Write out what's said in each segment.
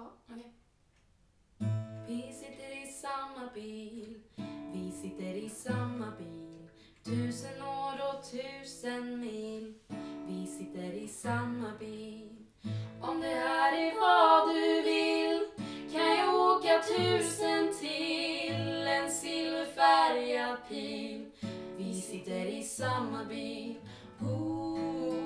Ja, okej. Vi sitter i samma bil, vi sitter i samma bil. Tusen år och tusen mil, vi sitter i samma bil. Om det här är vad du vill kan jag åka tusen till en silverfärgad pil. Vi sitter i samma bil. Ooh.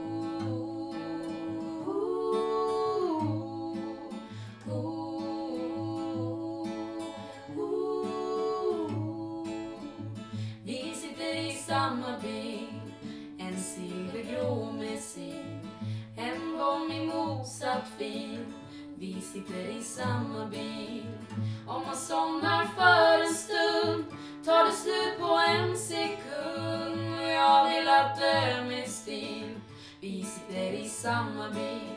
Hammarby en silvergrå messil. En bomb i motsatt fil, vi sitter i samma bil. Om man somnar för en stund tar det slut på en sekund. Och jag vill att dö med stil, vi sitter i samma bil.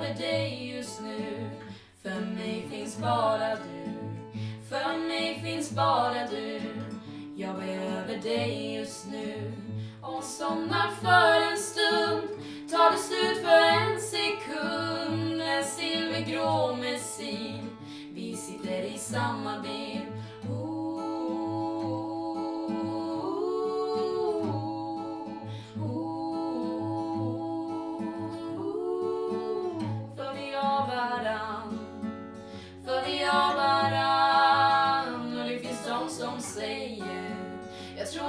Jag behöver dig just nu. För mig finns bara du. För mig finns bara du. Jag behöver dig just nu. Och somnar för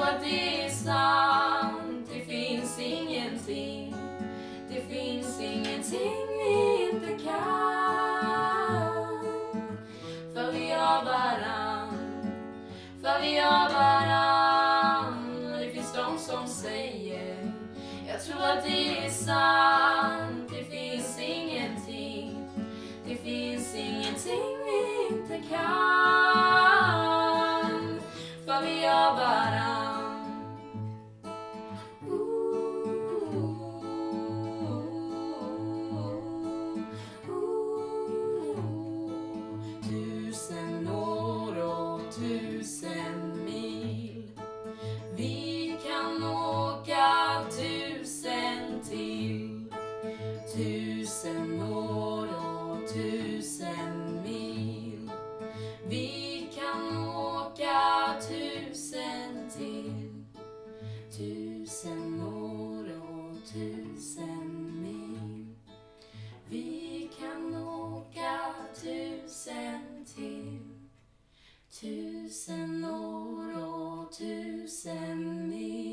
att det är sant Det finns ingenting. Det finns ingenting vi inte kan. För vi har varann. För vi har varann. Och det finns de som säger Jag tror att det är sant. tusen mil. Vi kan åka tusen till. Tusen år och tusen mil. Vi kan åka tusen till. Tusen år och tusen mil.